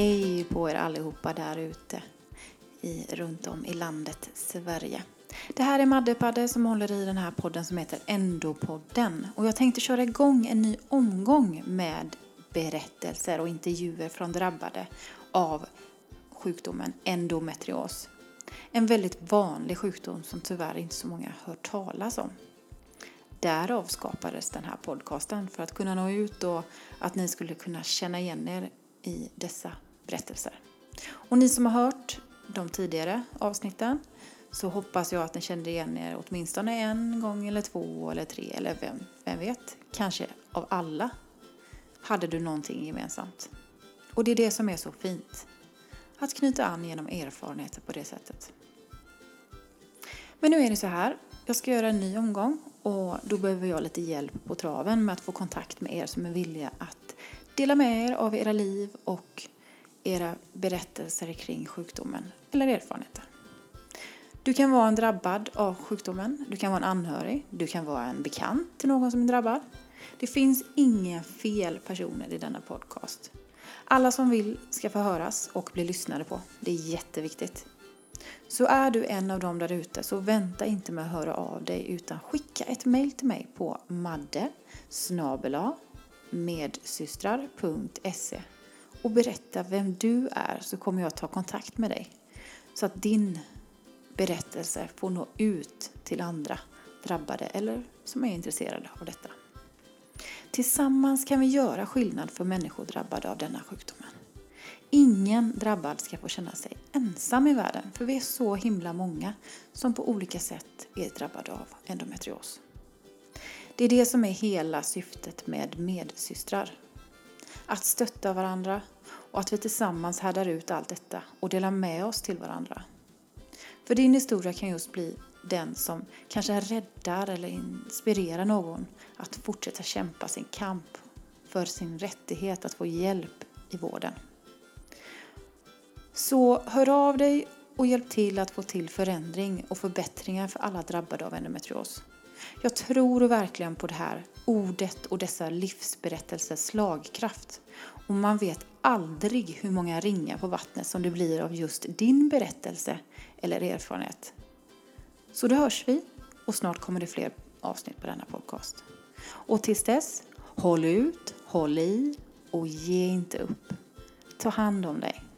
Hej på er allihopa där ute i, runt om i landet Sverige. Det här är Madde Padde som håller i den här podden som heter Endopodden. Och jag tänkte köra igång en ny omgång med berättelser och intervjuer från drabbade av sjukdomen endometrios. En väldigt vanlig sjukdom som tyvärr inte så många hört talas om. Därav skapades den här podcasten för att kunna nå ut och att ni skulle kunna känna igen er i dessa berättelser. Och ni som har hört de tidigare avsnitten så hoppas jag att ni kände igen er åtminstone en gång eller två eller tre eller vem, vem vet, kanske av alla hade du någonting gemensamt. Och det är det som är så fint. Att knyta an genom erfarenheter på det sättet. Men nu är det så här, jag ska göra en ny omgång och då behöver jag lite hjälp på traven med att få kontakt med er som är villiga att dela med er av era liv och era berättelser kring sjukdomen eller erfarenheter. Du kan vara en drabbad av sjukdomen, du kan vara en anhörig, du kan vara en bekant till någon som är drabbad. Det finns inga fel personer i denna podcast. Alla som vill ska få höras och bli lyssnade på. Det är jätteviktigt. Så är du en av dem där ute så vänta inte med att höra av dig utan skicka ett mail till mig på madde medsystrar.se och berätta vem du är så kommer jag ta kontakt med dig så att din berättelse får nå ut till andra drabbade eller som är intresserade av detta. Tillsammans kan vi göra skillnad för människor drabbade av denna sjukdomen. Ingen drabbad ska få känna sig ensam i världen för vi är så himla många som på olika sätt är drabbade av endometrios. Det är det som är hela syftet med medsystrar. Att stötta varandra och att vi tillsammans härdar ut allt detta och delar med oss till varandra. För din historia kan just bli den som kanske räddar eller inspirerar någon att fortsätta kämpa sin kamp för sin rättighet att få hjälp i vården. Så hör av dig och hjälp till att få till förändring och förbättringar för alla drabbade av endometrios. Jag tror verkligen på det här ordet och dessa livsberättelsers slagkraft. Och man vet aldrig hur många ringar på vattnet som det blir av just din berättelse eller erfarenhet. Så då hörs vi och snart kommer det fler avsnitt på denna podcast. Och tills dess, håll ut, håll i och ge inte upp. Ta hand om dig.